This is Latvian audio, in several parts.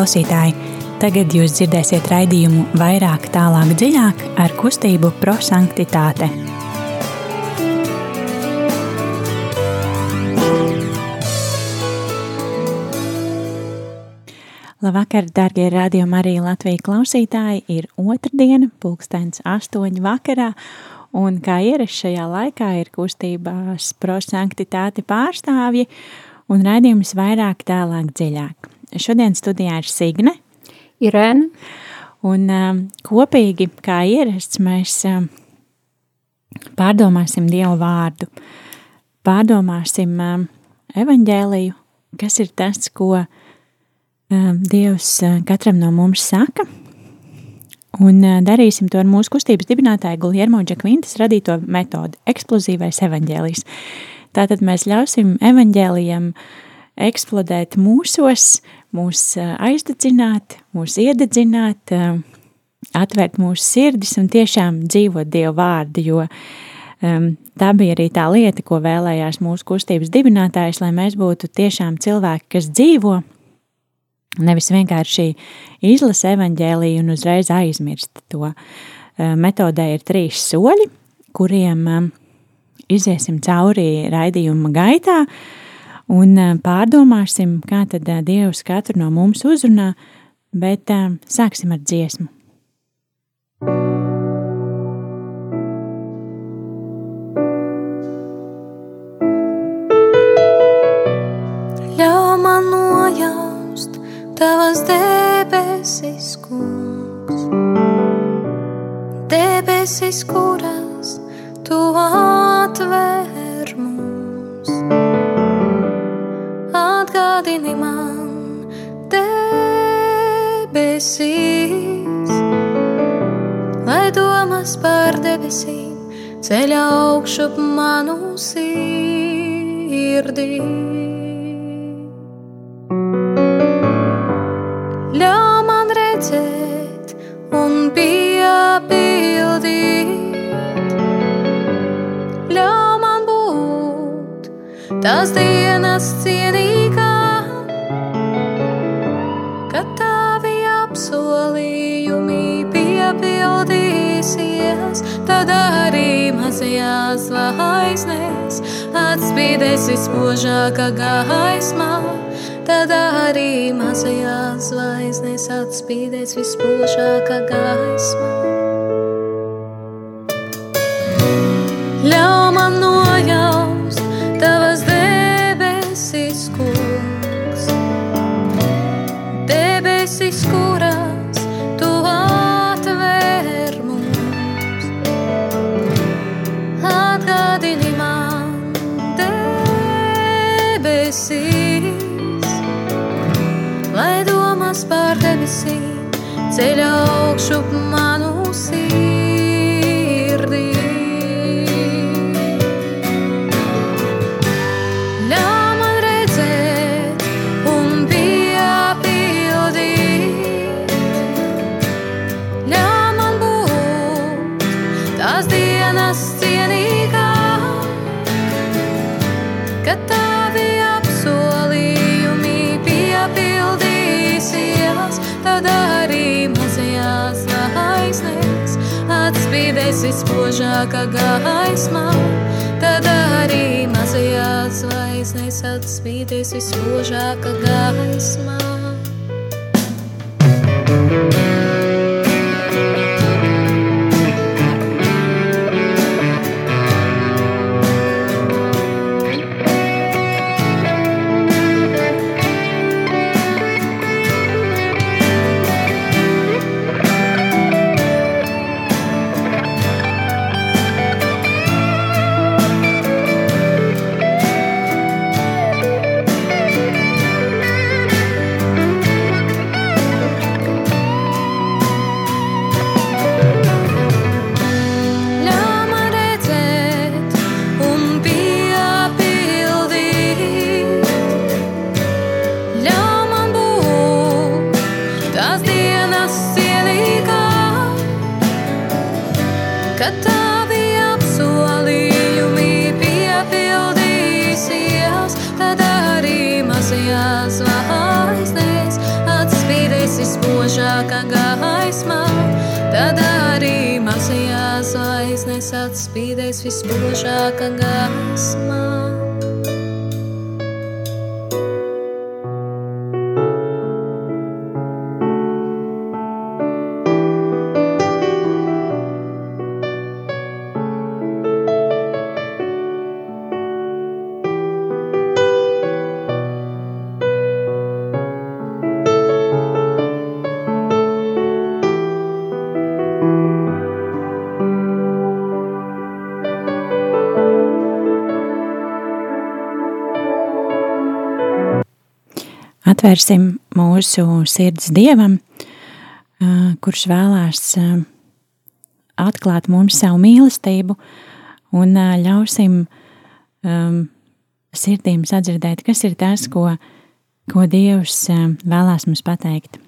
Klausītāji, tagad jūs dzirdēsiet raidījumu vairāk, tālāk, dziļāk ar kustību prosanktitāte. Labvakar, darbie radiokamā arī Latvijas klausītāji. Ir otrdiena, pulkstenis astoņi vakarā, un kā ierasts šajā laikā ir kustībās prosanktitāte pārstāvji un raidījums vairāk, tālāk, dziļāk. Šodien studijā ir Signe, Irēna. Un um, kopīgi, kā ierasts, mēs um, pārdomāsim Dievu vārdu, pārdomāsim um, evaņģēliju, kas ir tas, ko Dievs uh, katram no mums saka, un uh, darīsim to ar mūsu kustības dibinātāju Guljermo Džekvintas radīto metodi – eksplozīvais evaņģēlijs. Tātad mēs ļausim evaņģēlijam eksplodēt mūsos, mūs aizdedzināt, mūs iededzināt, atvērt mūsu sirdis un tiešām dzīvot Dievu vārdu, jo um, tā bija arī tā lieta, ko vēlējās mūsu kustības dibinātājs, lai mēs būtu tiešām cilvēki, kas dzīvo, nevis vienkārši izlasa evaņģēliju un uzreiz aizmirst to. Metodē ir trīs soļi, kuriem um, iziesim cauri raidījuma gaitā, uh, un pārdomāsim, kā tad Dievs katru no mums uzrunā, bet sāksim ar dziesmu. Ļauj man nojaust tavas debesis, kungs, debesis, kuras tu atver atgādini man debesīs, lai domas par debesīm ceļā augšup manu sirdī. Ļauj man redzēt un piepildīt, ļauj man būt tās dienas cienīgā, apsolījumi piepildīsies, tad arī mazajās zvaigznēs atspīdēs vispožākā gaismā. Tad arī mazajās zvaigznēs atspīdēs vispožākā gaismā. Ļauj ļauj man būt tās dienas cienīgā, kad tavi apsolījumi piepildīsies, tad arī atspīdēs vispožākā gaismā. Tad arī mazajās zvaigznēs atspīdēs vispožākā gaismā. Atspīdēs vispožākā gaismā. Atvērsim mūsu sirds dievam, kurš vēlās atklāt mums savu mīlestību un ļausim sirdīm sadzirdēt, kas ir tas, ko, ko Dievs vēlās mums pateikt.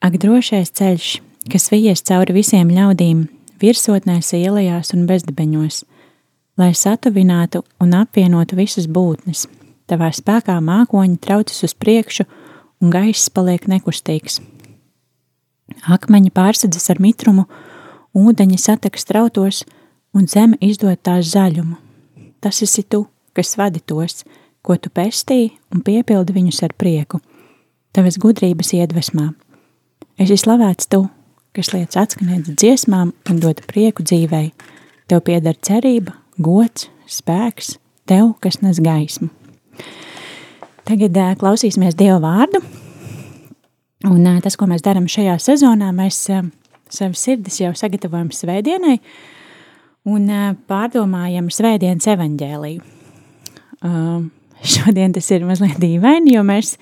Ak, drošais ceļš, kas vies cauri visiem ļaudīm, virsotnēs, ielās un bezdibeņos, lai satuvinātu un apvienotu visas būtnes – Tavā spēkā mākoņi traucas uz priekšu, un gaiss paliek nekustīgs. Akmeņi pārsedzas ar mitrumu, ūdeņi satek strautos, un zeme izdod tās zaļumu. Tas esi tu, kas vadi tos, ko tu pestīji un piepildi viņus ar prieku, tavas gudrības iedvesmā. Esi slavēts tu, kas liec atskanēt dziesmām un dod prieku dzīvei. Tev pieder cerība, gods, spēks, tev, kas nes gaismu. Tagad klausīsimies Dieva vārdu. Un tas, ko mēs darām šajā sezonā, mēs savas sirdis jau sagatavojam svētdienai un pārdomājam svētdienas evaņģēliju. Uh, šodien tas ir mazliet dīvaini, jo mēs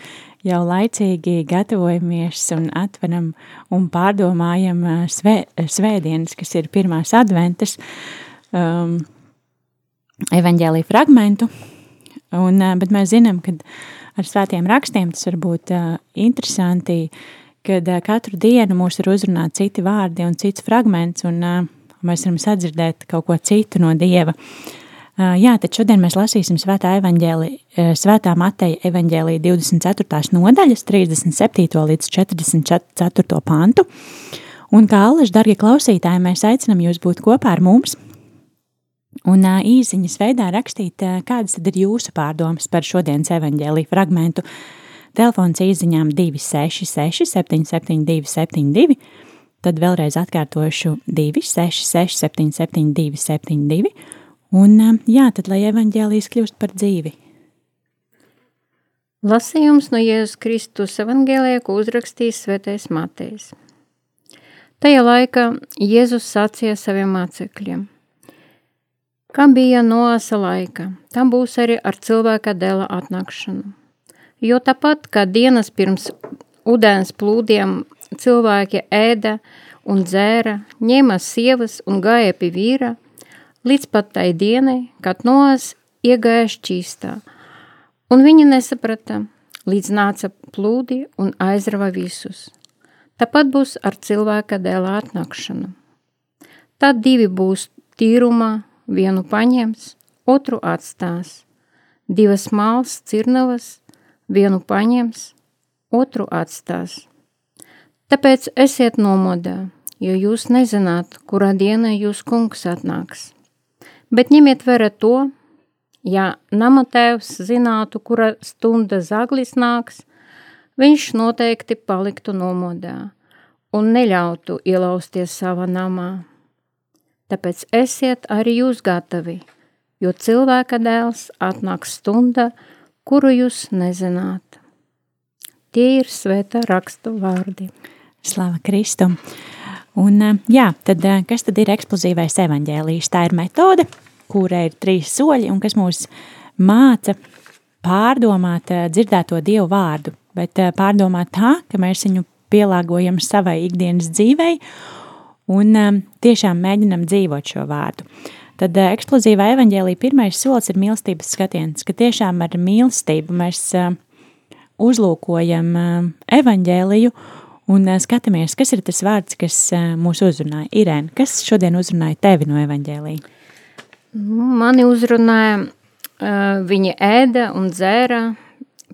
jau laicīgi gatavojamies un atveram un pārdomājam svē, svētdienas, kas ir pirmās adventas um, evaņģēlī fragmentu, Un, bet mēs zinām, ka ar svētiem rakstiem tas var būt interesanti, kad katru dienu mūs ir uzrunāti citi vārdi un cits fragments, un mēs varam sadzirdēt kaut ko citu no Dieva. Jā, tad šodien mēs lasīsim svētā evaņģēli, svētā Mateja evaņģēlī 24. nodaļas 37. līdz 44. pantu. Un kā allaž, dargie klausītāji, mēs aicinam jūs būt kopā ar mums – un īsiņas veidā rakstīt, kādas tad ir jūsu pārdomas par šodienas evaņģēlī fragmentu. Telefons īsiņām 266 772 72, tad vēlreiz atkārtošu 266 772 72, un jā, tad lai evaņģēlīs kļūst par dzīvi. Lasījums no Jēzus Kristus evaņģēlē, ko uzrakstījis svētais Matejs. Tajā laikā Jēzus sacīja saviem mācekļiem – Kā bija noasa laika, tam būs arī ar cilvēka dēla atnākšanu. Jo tāpat kā dienas pirms ūdens plūdiem cilvēki ēda un dzēra, ņēma sievas un gāja pie vīra, līdz pat tai dienai, kad noas iegāja šķīstā. Un viņi nesaprata, līdz nāca plūdi un aizrava visus. Tāpat būs ar cilvēka dēla atnākšanu. Tad divi būs tīrumā, vienu paņems, otru atstās. Divas malas cirnavas, vienu paņems, otru atstās. Tāpēc esiet nomodā, jo jūs nezināt, kurā dienā jūs kungs atnāks. Bet ņemiet vērā to, ja nama tēvs zinātu, kura stunda zaglis nāks, viņš noteikti paliktu nomodā un neļautu ielausties savā namā. Tāpēc esiet arī jūs gatavi, jo cilvēka dēls atnāks stunda, kuru jūs nezināt. Tie ir svētā rakstu vārdi. Slava Kristum! Un, jā, tad, kas tad ir eksplozīvais evaņģēlijs? Tā ir metode, kura ir trīs soļi un kas mūs māca pārdomāt dzirdēto Dievu vārdu, bet pārdomāt tā, ka mēs viņu pielāgojam savai ikdienas dzīvei un um, tiešām mēģinam dzīvot šo vārdu. Tad uh, eksplozīvā evaņģēlī pirmais solis ir mīlestības skatiens, ka tiešām ar mīlestību mēs uh, uzlūkojam uh, evaņģēliju un skatāmies, kas ir tas vārds, kas mūs uzrunāja. Irēna, kas šodien uzrunāja tevi no evaņģēlī? Mani uzrunāja, viņa ēda un dzēra,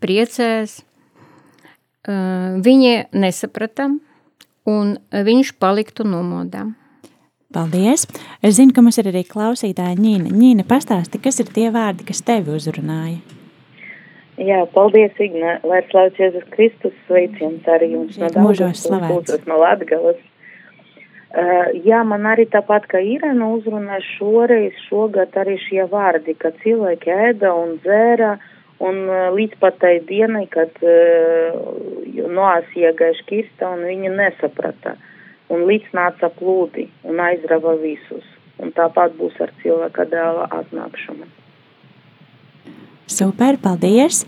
priecēs. Viņi nesaprata, un viņš paliktu nomodā. Paldies! Es zinu, ka mums ir arī klausītāja Ņīna. Ņīna, pastāsti, kas ir tie vārdi, kas tevi uzrunāja? Jā, paldies, Igna, lai slavēts Jēzus Kristus, sveiciens arī jums no Mūžos slavēts. no Latgales. Uh, jā, man arī tāpat kā Irena uzrunā šoreiz, šogad arī šie vārdi, ka cilvēki ēda un dzēra, un uh, līdz pat tai dienai, kad uh, noās iegājuši kirsta, un viņi nesaprata. Un līdz nāca plūdi un aizrava visus. Un tāpat būs ar cilvēka dēla atnākšanu. Super, paldies!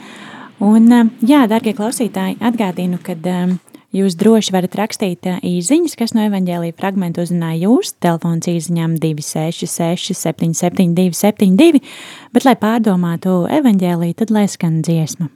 Un, um, jā, darbie klausītāji, atgādinu, ka um, jūs droši varat rakstīt uh, īsiņas, kas no evanģēlīja fragmentu uzzināja jūs. Telefons īsiņām 266, 772, 72, bet, lai pārdomātu evanģēlīju, tad lai skan dziesma.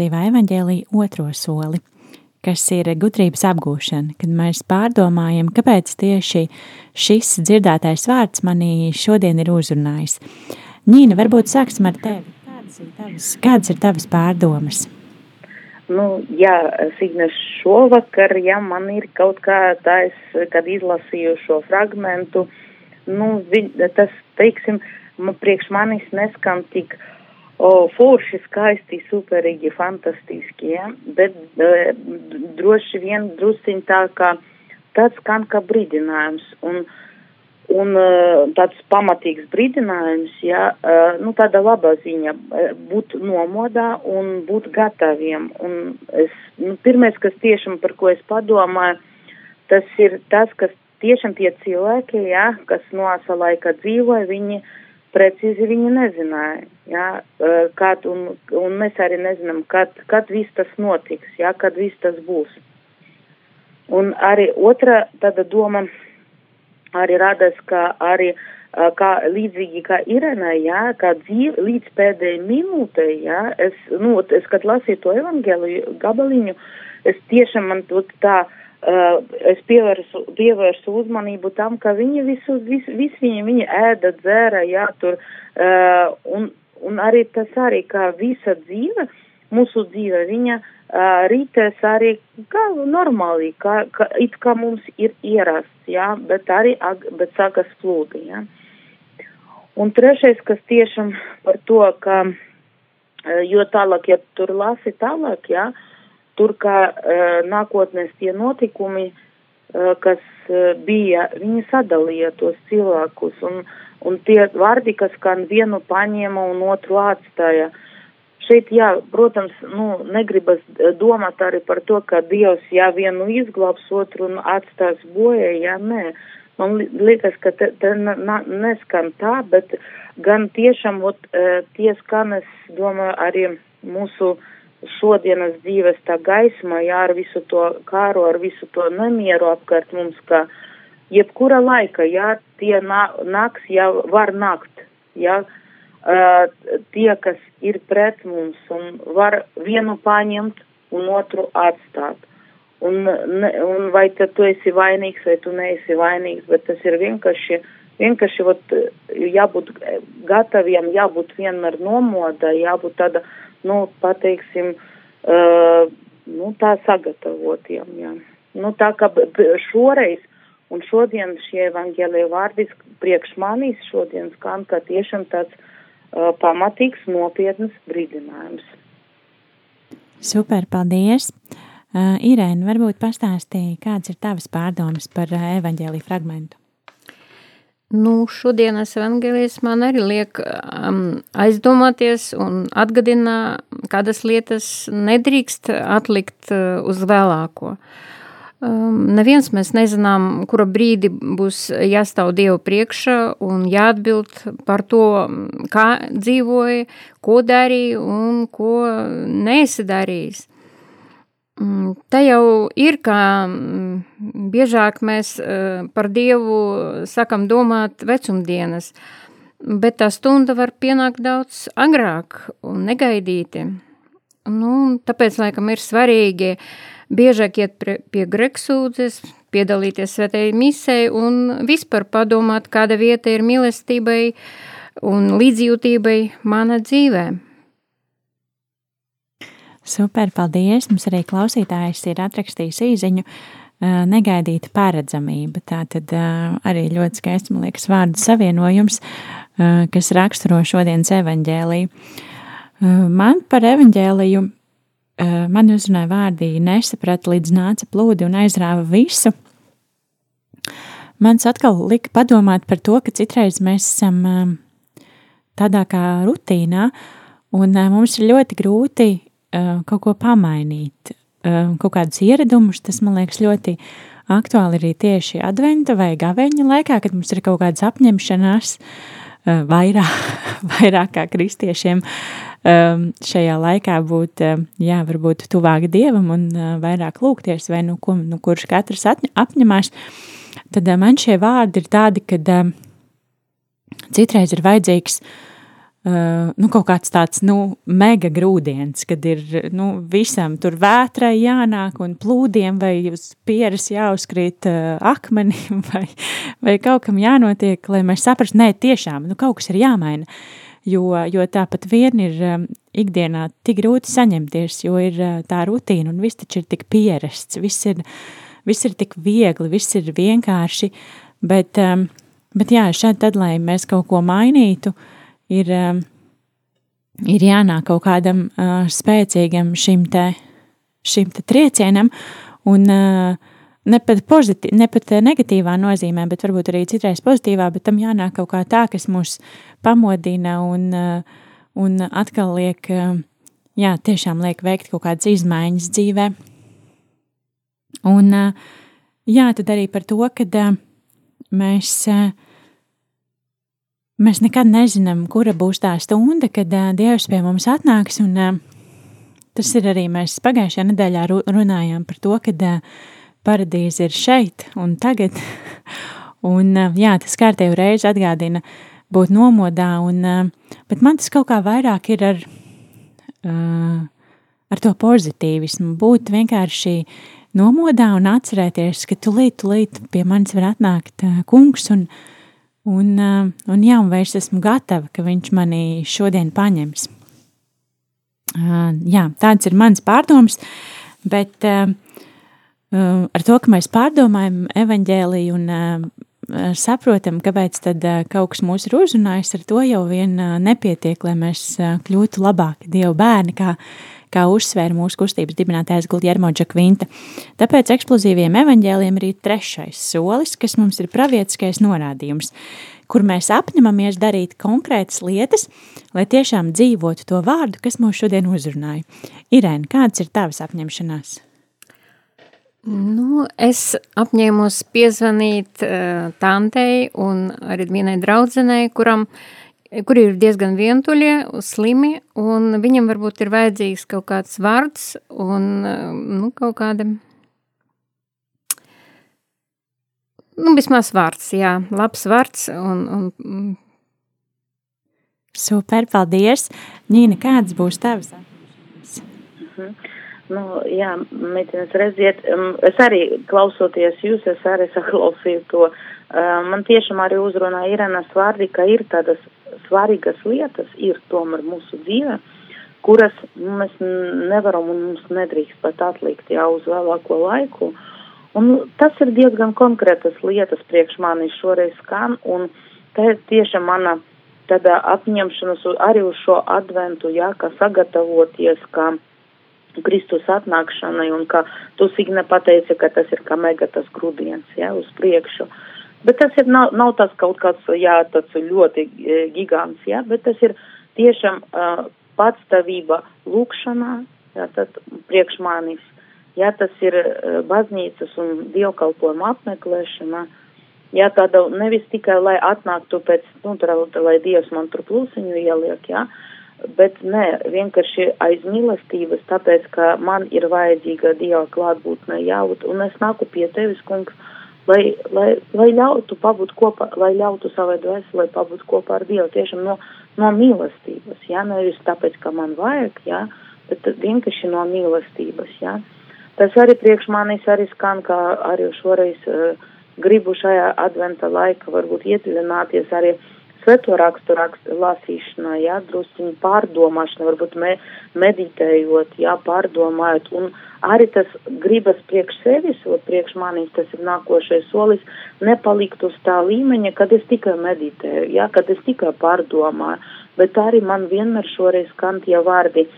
Eksplozīvā evaņģēlīja otro soli, kas ir gudrības apgūšana, kad mēs pārdomājam, kāpēc tieši šis dzirdētais vārds manī šodien ir uzrunājis. Nīna, varbūt sāksim ar tevi. Kādas ir tavas, kādas ir tavas pārdomas? Nu, jā, Signes, šovakar, ja man ir kaut kā tais, kad izlasīju šo fragmentu, nu, vi, tas, teiksim, man priekš manis neskan tik uh, o, forši, skaisti, superīgi, fantastiski, ja? bet e, droši vien drusciņ tā kā tāds skan kā brīdinājums. Un, un e, tāds pamatīgs brīdinājums, ja, e, nu tāda laba ziņa, e, būt nomodā un būt gataviem. Un es, nu, pirmais, kas tiešām par ko es padomāju, tas ir tas, kas tiešām tie cilvēki, ja, kas noasa laika dzīvoja, viņi precīzi viņi nezināja, jā, kad, un, un mēs arī nezinām, kad, kad viss tas notiks, jā, kad viss tas būs. Un arī otra tāda doma arī radās, ka arī kā līdzīgi kā Irenai, jā, kā dzīve līdz pēdējai minūtei, jā, es, nu, es, kad lasīju to evangēliju gabaliņu, es tiešām man tā, uh, Uh, es pievērsu, pievērsu uzmanību tam, ka viņi visu, visu, visu viņi, viņi ēda, dzēra, jā, tur, uh, un, un arī tas arī, kā visa dzīve, mūsu dzīve, viņa uh, rītēs arī kā normāli, kā, kā, it kā mums ir ierasts, jā, bet arī, bet sākas plūdi, jā. Un trešais, kas tiešām par to, ka, jo tālāk, ja tur lasi tālāk, jā, uh, tur kā uh, nākotnēs tie notikumi, uh, kas uh, bija, viņi sadalīja tos cilvēkus, un, un tie vārdi, kas gan vienu paņēma un otru atstāja. Šeit, jā, protams, nu, negribas domāt arī par to, ka Dievs, jā, vienu izglābs, otru atstās bojā, jā, nē. Man liekas, ka te, te neskan tā, bet gan tiešām, ot, tie skan, es domāju, arī mūsu uh, šodienas dzīves tā gaisma, jā, ar visu to kāru, ar visu to nemieru apkārt mums, ka jebkura laika, ja tie nā, nāks, ja var nākt, ja uh, tie, kas ir pret mums un var vienu paņemt un otru atstāt. Un, ne, un vai tad tu esi vainīgs vai tu neesi vainīgs, bet tas ir vienkārši, vienkārši vat, jābūt gataviem, jābūt vienmēr nomodā, jābūt tāda, nu, pateiksim, uh, nu, tā sagatavotiem, jā. Nu, tā kā šoreiz un šodien šie evaņģēlīja vārdi priekš manīs šodien skan, ka tiešām tāds uh, pamatīgs, nopietnas brīdinājums. Super, paldies! Uh, Irēna, varbūt pastāstīja, kāds ir tavas pārdomas par uh, evaņģēlīju fragmentu? Nu, šodienas evangelijas man arī liek um, aizdomāties un atgadina, kādas lietas nedrīkst atlikt uh, uz vēlāko. Um, neviens mēs nezinām, kura brīdi būs jāstāv Dievu priekšā un jāatbild par to, kā dzīvoja, ko darīja un ko neesi darījis. Mm, te jau ir, kā mm, biežāk mēs eh, par Dievu sakam domāt vecumdienas, bet tā stunda var pienākt daudz agrāk un negaidīti. Nu, tāpēc, laikam, ir svarīgi biežāk iet pie, pie greksūdzes, piedalīties svētajai misē un vispār padomāt, kāda vieta ir mīlestībai un līdzjūtībai mana dzīvēm. Super, paldies! Mums arī klausītājs ir atrakstījis īziņu negaidīta paredzamība. Tā tad arī ļoti skaists, man liekas, vārdu savienojums, kas raksturo šodienas evaņģēliju. Man par evaņģēliju man uzrunāja vārdi nesaprata, līdz nāca plūdi un aizrāva visu. Mans atkal lika padomāt par to, ka citreiz mēs esam tādā kā rutīnā, un mums ir ļoti grūti kaut ko pamainīt, uh, kaut kādus ieradumus. Tas man liekas ļoti aktuāli arī tieši adventa vai gaveņa laikā, kad mums ir kaut kādas apņemšanās uh, vairāk, vairāk kā kristiešiem. Um, šajā laikā būt, jā, varbūt tuvāk dievam un vairāk lūgties, vai nu, ko, nu kurš katrs apņemās, tad man šie vārdi ir tādi, uh, citreiz ir vajadzīgs uh, Uh, nu, kaut kāds tāds nu, mega grūdienis, kad ir nu, visam tur vētrai jānāk un plūdiem vai uz pieres jāuzkrīt uh, akmenim vai, vai kaut kam jānotiek, lai mēs saprastu, nē, tiešām, nu, kaut kas ir jāmaina. Jo, jo tāpat vien ir um, ikdienā tik grūti saņemties, jo ir uh, tā rutīna un viss taču ir tik pierasts, viss ir, viss ir tik viegli, viss ir vienkārši, bet, um, bet jā, šādi tad, lai mēs kaut ko mainītu, uh, ir, um, ir jānāk kaut kādam uh, spēcīgam šim te, šim te triecienam, un uh, ne pat, pozitīv, ne pat negatīvā nozīmē, bet varbūt arī citreiz pozitīvā, bet tam jānāk kaut kā tā, kas mūs pamodina un, un atkal liek, jā, tiešām liek veikt kaut kādas izmaiņas dzīvē. Un, jā, tad arī par to, kad mēs Mēs nekad nezinām, kura būs tā stunda, kad uh, Dievs pie mums atnāks. Un, uh, tas ir arī mēs pagājušajā nedēļā runājām par to, ka uh, paradīze ir šeit un tagad. un, uh, jā, tas kārtējo reizi atgādina būt nomodā, un, uh, bet man tas kaut kā vairāk ir ar, uh, ar to pozitīvismu, būt vienkārši nomodā un atcerēties, ka tulīt, tulīt pie manis var atnākt uh, kungs un, uh, Un, uh, un jā, un vairs esmu gatava, ka viņš mani šodien paņems. Uh, jā, tāds ir mans pārdoms, bet uh, ar to, ka mēs pārdomājam evaņģēliju un saprotam, kāpēc tad kaut kas mūs ir uzrunājis, ar to jau vien nepietiek, lai mēs kļūtu labāki Dieva bērni, kā kā uzsvēra mūsu kustības dibinātājs Guljermo Džakvinta. Tāpēc eksplozīviem evaņģēliem ir trešais solis, kas mums ir pravietiskais norādījums, kur mēs apņemamies darīt konkrētas lietas, lai tiešām dzīvotu to vārdu, kas mūs šodien uzrunāja. Irēna, kādas ir tavas apņemšanās? Nu, es apņēmos piezvanīt uh, tantei un arī vienai draudzenei, kuram kuri ir diezgan vientuļie, slimi, un viņam varbūt ir vajadzīgs kaut kāds vārds un nu, kaut kāda nu, vismaz vārds, jā, labs vārds un, un Super, paldies! Nīna, kādas būs tavas atbildības? Mhm. Nu, jā, meitenes, redziet, um, es arī klausoties jūs, es arī saklausīju to. Uh, man tiešām arī uzrunā Irenas vārdi, ka ir tādas svarīgas lietas, ir tomēr mūsu dzīve, kuras mēs nevaram un mums nedrīkst pat atlikt jau uz vēlāko laiku. Un tas ir diezgan konkrētas lietas priekš manis šoreiz skan, un tā ir tieši mana tādā apņemšanas arī uz šo adventu, jā, kā sagatavoties, kā Kristus atnākšanai, un kā tu Signe pateici, ka tas ir kā mega tas grudiens, jā, uz priekšu. Bet tas ir, nav, nav tas kaut kāds, jā, tāds ļoti e, gigants, jā, bet tas ir tiešām uh, patstāvība lūkšanā, jā, tad priekš manis, jā, tas ir uh, baznīcas un dievkalpojuma apmeklēšana, uh, Jā, tāda nevis tikai, lai atnāktu pēc, nu, tur, lai Dievs man tur plusiņu ieliek, jā, bet nē, vienkārši aiz mīlestības, tāpēc, ka man ir vajadzīga Dieva klātbūtne jāūt, un es nāku pie tevis, kungs, lai, lai, lai ļautu pabūt kopā, lai ļautu savai dvēselē pabūt kopā ar Dievu, tiešām no, no mīlestības, jā, nevis tāpēc, ka man vajag, jā, bet vienkārši no mīlestības, jā. Tas arī priekš manis arī skan, kā arī šoreiz. Uh, gribu šajā adventa laika varbūt iedziļināties arī sveto rakstu rakstu lasīšanā, jā, drusciņu pārdomāšana, varbūt me, meditējot, jā, pārdomājot, un arī tas gribas priekš sevis, vai priekš manīs, tas ir nākošais solis, nepalikt uz tā līmeņa, kad es tikai meditēju, jā, kad es tikai pārdomāju, bet arī man vienmēr šoreiz skan tie vārdi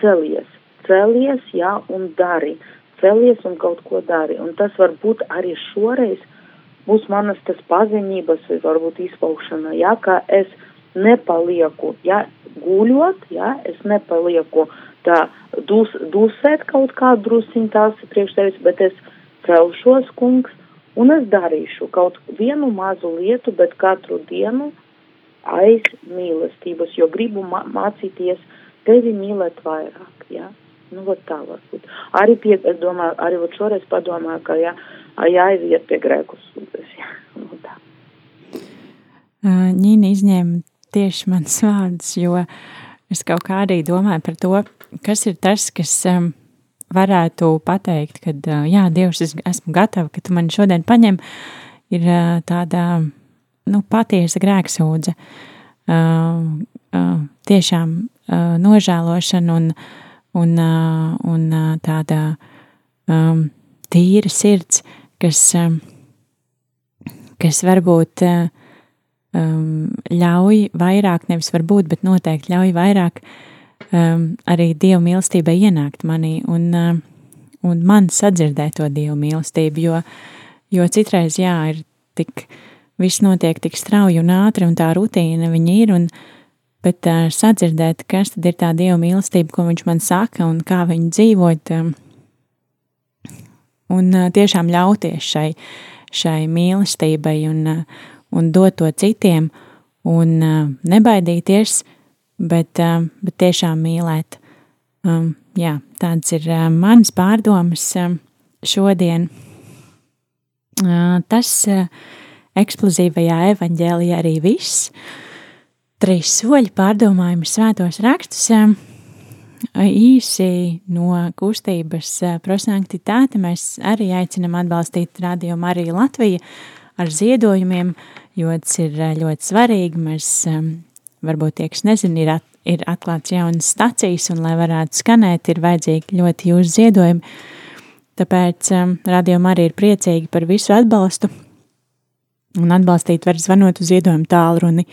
celies, celies, jā, un dari celies un kaut ko dari. Un tas var būt arī šoreiz būs manas tas paziņības vai varbūt izpaukšana, jā, ka es nepalieku, jā, guļot, jā, es nepalieku tā dus, dusēt kaut kādu drusiņu tās priekš tevis, bet es celšos, kungs, un es darīšu kaut vienu mazu lietu, bet katru dienu aiz mīlestības, jo gribu mācīties tevi mīlēt vairāk, jā. Nu, vat tā varbūt. Arī pie, es domāju, arī vat šoreiz padomāju, ka jā, jāiziet pie grēku sūdzes. Nu, tā. Ņīna izņēma tieši mans vārds, jo es kaut kā arī domāju par to, kas ir tas, kas um, varētu pateikt, ka, uh, jā, Dievs, es esmu gatava, ka tu mani šodien paņem, ir uh, tāda, nu, patiesa grēksūdze. Uh, uh, tiešām uh, nožēlošana un uh, un, un tāda um, tīra sirds, kas, kas varbūt um, ļauj vairāk, nevis varbūt, bet noteikti ļauj vairāk um, arī Dieva mīlestībai ienākt manī un, um, un man sadzirdēt to Dieva mīlestību, jo, jo citreiz, jā, ir tik, viss notiek tik strauji un ātri un tā rutīna viņa ir, un, bet uh, sadzirdēt, kas tad ir tā Dieva mīlestība, ko viņš man saka un kā viņu dzīvot, um, un tiešām ļauties šai, šai mīlestībai un, un dot to citiem, un nebaidīties, bet, bet tiešām mīlēt. Um, jā, tāds ir mans pārdomas šodien. Tas eksplozīvajā evaņģēlijā arī viss. Trīs soļi pārdomājumi svētos rakstus. Īsi no kustības prosanktitāte mēs arī aicinam atbalstīt Radio Mariju Latviju ar ziedojumiem, jo tas ir ļoti svarīgi. Mēs, varbūt tie, kas nezin, ir, at, ir atklāts jaunas stacijas, un lai varētu skanēt, ir vajadzīgi ļoti jūsu ziedojumi. Tāpēc Radio Marija ir priecīgi par visu atbalstu, un atbalstīt var zvanot uz ziedojumu tālruni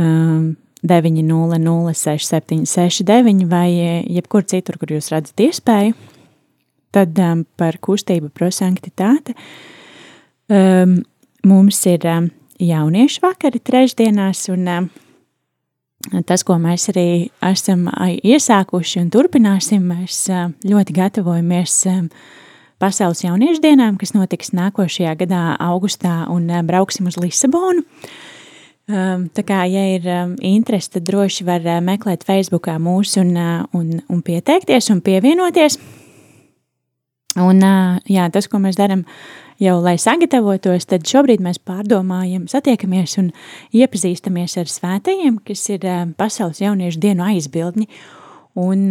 6 um, 900-6769 vai eh, jebkur citur, kur jūs redzat iespēju. Tad um, par kustību prosanktitāte. Um, mums ir um, jauniešu vakari trešdienās, un um, tas, ko mēs arī esam iesākuši un turpināsim, mēs uh, ļoti gatavojamies um, pasaules jauniešu dienām, kas notiks nākošajā gadā augustā, un uh, brauksim uz Lisabonu. Uh, Um, tā kā, ja ir um, interesi, tad droši var uh, meklēt Facebookā mūsu un, uh, un, un pieteikties un pievienoties. Un, uh, jā, tas, ko mēs darām jau lai sagatavotos, tad šobrīd mēs pārdomājam, satiekamies un iepazīstamies ar svētajiem, kas ir pasaules jauniešu dienu aizbildņi. Un,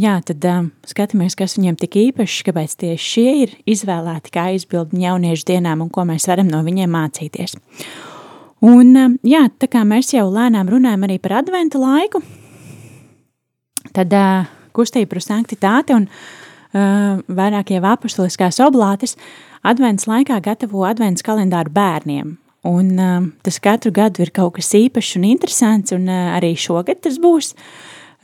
jā, tad skatāmies, kas viņiem tik īpašs, kāpēc tieši šie ir izvēlēti kā aizbildņi jauniešu dienām un ko mēs varam no viņiem mācīties. Un, jā, tā kā mēs jau lēnām runājam arī par adventu laiku, tad uh, kustība par sanktitāti un uh, vairāk jau apustuliskās oblātes advents laikā gatavo advents kalendāru bērniem. Un uh, tas katru gadu ir kaut kas īpašs un interesants, un uh, arī šogad tas būs.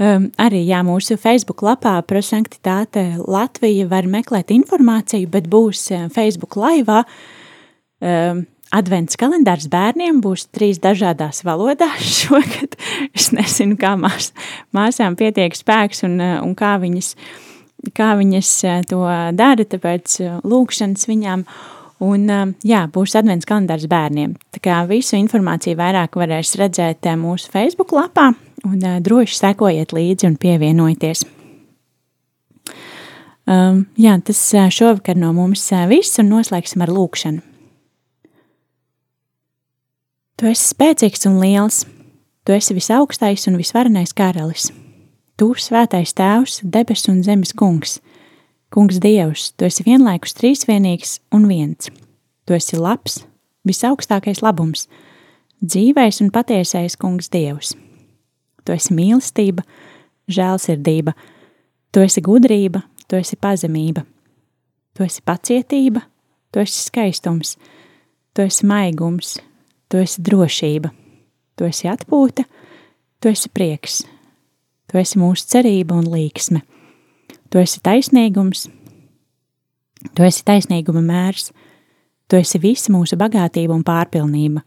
Um, arī jā, mūsu Facebook lapā Prosanktitāte Latvija var meklēt informāciju, bet būs Facebook laivā um, advents kalendārs bērniem būs trīs dažādās valodās šogad. Es nezinu, kā mās, māsām pietiek spēks un, un kā, viņas, kā viņas eh, to dara, tāpēc eh, lūkšanas viņām. Un, eh, jā, būs advents kalendārs bērniem. Tā kā visu informāciju vairāk varēs redzēt mūsu Facebook lapā un droši sekojiet līdzi un pievienojieties. Um, jā, tas šovakar no mums viss un noslēgsim ar lūkšanu. Tu esi spēcīgs un liels, tu esi visaugstais un visvarenais karalis. Tu, svētais tēvs, debesu un zemes kungs, kungs dievs, tu esi vienlaikus trīsvienīgs un viens. Tu esi labs, visaugstākais labums, dzīvais un patiesais kungs dievs. Tu esi mīlestība, žēlsirdība, tu esi gudrība, tu esi pazemība, tu esi pacietība, tu esi skaistums, tu esi maigums, tu esi drošība, tu esi atpūta, tu esi prieks, tu esi mūsu cerība un līksme, tu esi taisnīgums, tu esi taisnīguma mērs, tu esi visa mūsu bagātība un pārpilnība.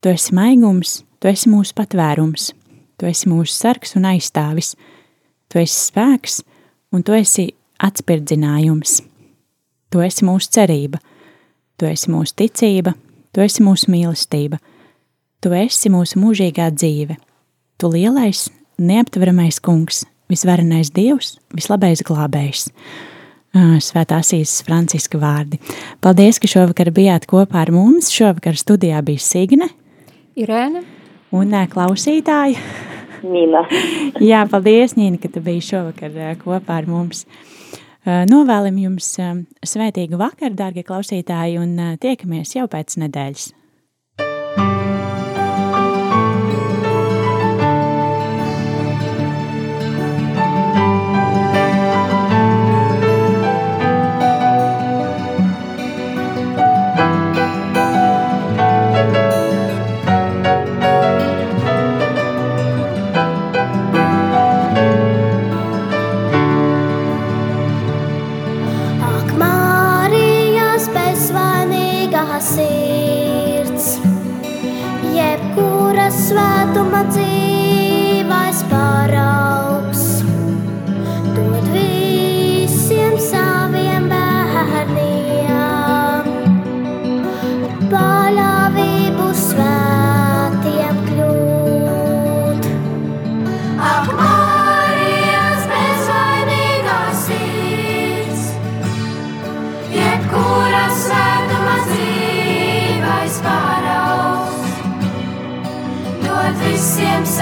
Tu esi maigums, tu esi mūsu patvērums, tu esi mūsu sargs un aizstāvis, tu esi spēks un tu esi atspirdzinājums. Tu esi mūsu cerība, tu esi mūsu ticība, Tu esi mūsu mīlestība, Tu esi mūsu mūžīgā dzīve, Tu lielais, neaptveramais kungs, visvarenais dievs, vislabais glābējs. Svētās īsas Franciska vārdi. Paldies, ka šovakar bijāt kopā ar mums. Šovakar studijā bija Signe, Irēna un klausītāji. Nīna. Jā, paldies, Nīna, ka tu biji šovakar kopā ar mums. Eh, novēlam jums eh, svētīgu vakaru, dārgie klausītāji, un eh, tiekamies jau pēc nedēļas.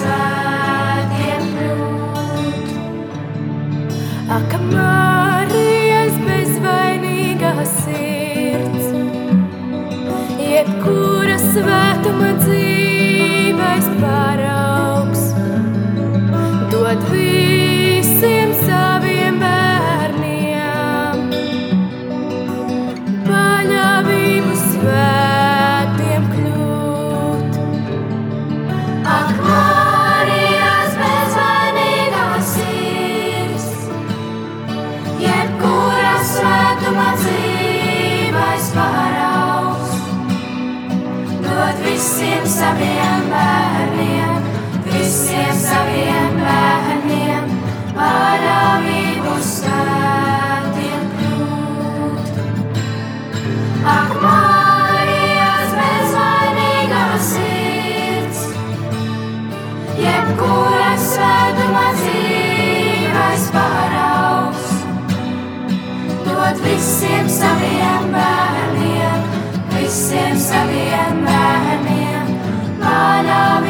svētiem kļūt. Ak, Marijas bezvainīgā sirds, jebkura svētuma dzīves paraugs, dod vīru. visiem saviem bērniem, visiem saviem bērniem, manām